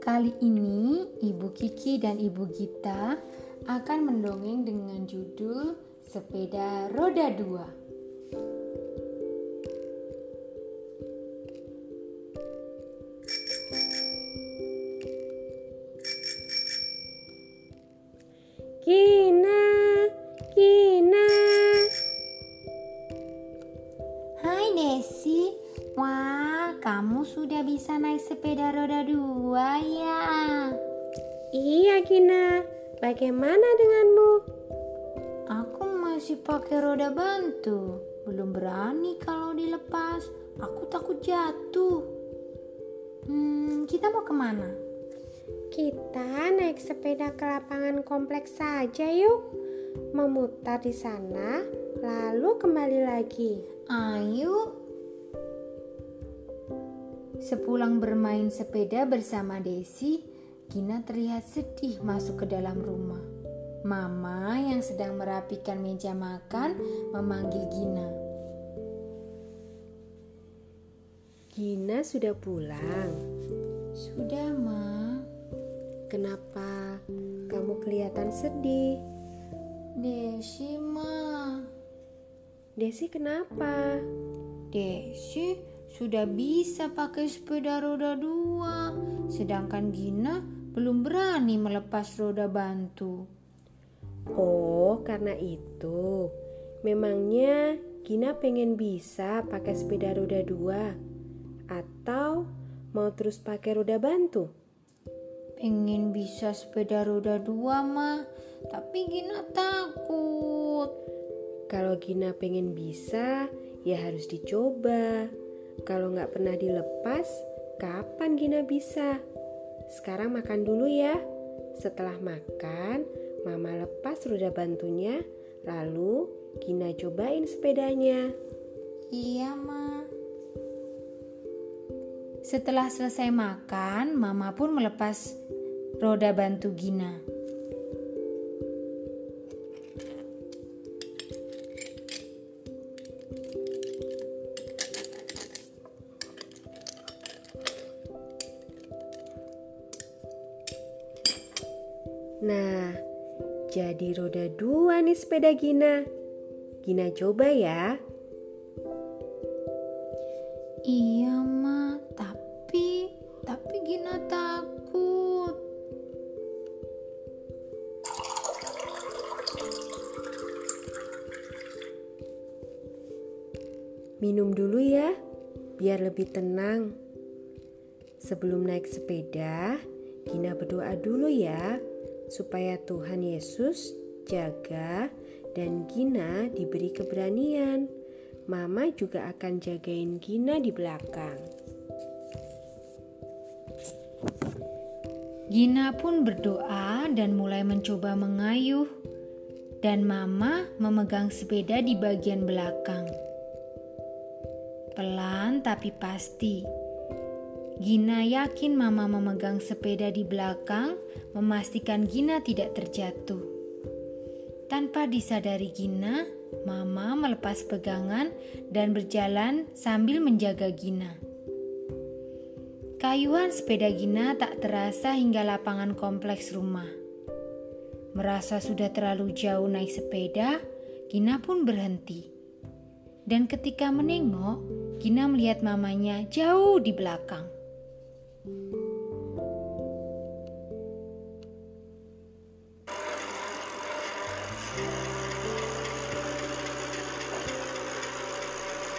Kali ini Ibu Kiki dan Ibu Gita akan mendongeng dengan judul Sepeda Roda Dua. Kina, Kina. Hai Desi, wah kamu sudah bisa naik sepeda roda dua ya? Iya Kina, Bagaimana denganmu? Aku masih pakai roda bantu. Belum berani kalau dilepas. Aku takut jatuh. Hmm, kita mau ke mana? Kita naik sepeda ke lapangan kompleks saja yuk. Memutar di sana, lalu kembali lagi. Ayo. Sepulang bermain sepeda bersama Desi, Gina terlihat sedih masuk ke dalam rumah. Mama yang sedang merapikan meja makan memanggil Gina. Gina sudah pulang. Sudah, Ma. Kenapa kamu kelihatan sedih? Desi, Ma. Desi kenapa? Desi sudah bisa pakai sepeda roda dua, sedangkan Gina belum berani melepas roda bantu. Oh, karena itu. Memangnya Gina pengen bisa pakai sepeda roda dua? Atau mau terus pakai roda bantu? Pengen bisa sepeda roda dua mah, tapi Gina takut. Kalau Gina pengen bisa, ya harus dicoba. Kalau nggak pernah dilepas, kapan Gina bisa? Sekarang makan dulu ya. Setelah makan, Mama lepas roda bantunya, lalu Gina cobain sepedanya. Iya, Ma. Setelah selesai makan, Mama pun melepas roda bantu Gina. Jadi roda dua nih sepeda Gina. Gina coba ya. Iya, Ma, tapi tapi Gina takut. Minum dulu ya, biar lebih tenang. Sebelum naik sepeda, Gina berdoa dulu ya supaya Tuhan Yesus jaga dan Gina diberi keberanian. Mama juga akan jagain Gina di belakang. Gina pun berdoa dan mulai mencoba mengayuh, dan Mama memegang sepeda di bagian belakang. Pelan tapi pasti, Gina yakin Mama memegang sepeda di belakang, memastikan Gina tidak terjatuh. Tanpa disadari Gina, Mama melepas pegangan dan berjalan sambil menjaga Gina. Kayuhan sepeda Gina tak terasa hingga lapangan kompleks rumah. Merasa sudah terlalu jauh naik sepeda, Gina pun berhenti. Dan ketika menengok, Gina melihat mamanya jauh di belakang.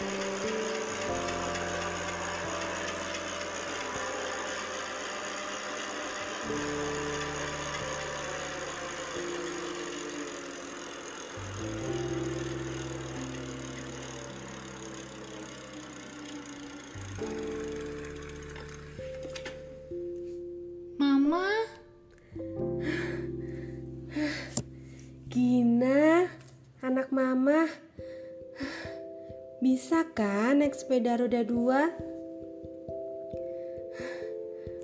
Mama, bisa kan naik sepeda roda dua?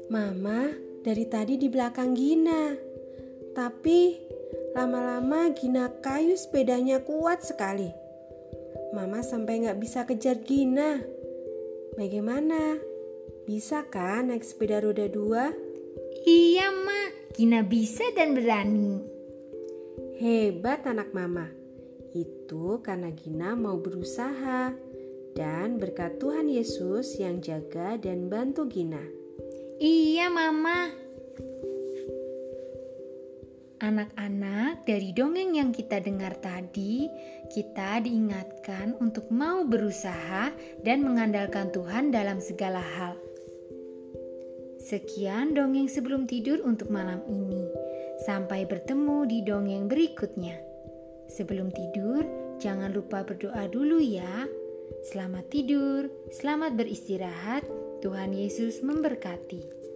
Mama dari tadi di belakang Gina, tapi lama-lama Gina kayu sepedanya kuat sekali. Mama sampai nggak bisa kejar Gina. Bagaimana? Bisa kan naik sepeda roda dua? iya Ma, Gina bisa dan berani. Hebat anak mama. Itu karena Gina mau berusaha dan berkat Tuhan Yesus yang jaga dan bantu Gina. Iya Mama. Anak-anak, dari dongeng yang kita dengar tadi, kita diingatkan untuk mau berusaha dan mengandalkan Tuhan dalam segala hal. Sekian dongeng sebelum tidur untuk malam ini. Sampai bertemu di dongeng berikutnya. Sebelum tidur, jangan lupa berdoa dulu ya. Selamat tidur, selamat beristirahat. Tuhan Yesus memberkati.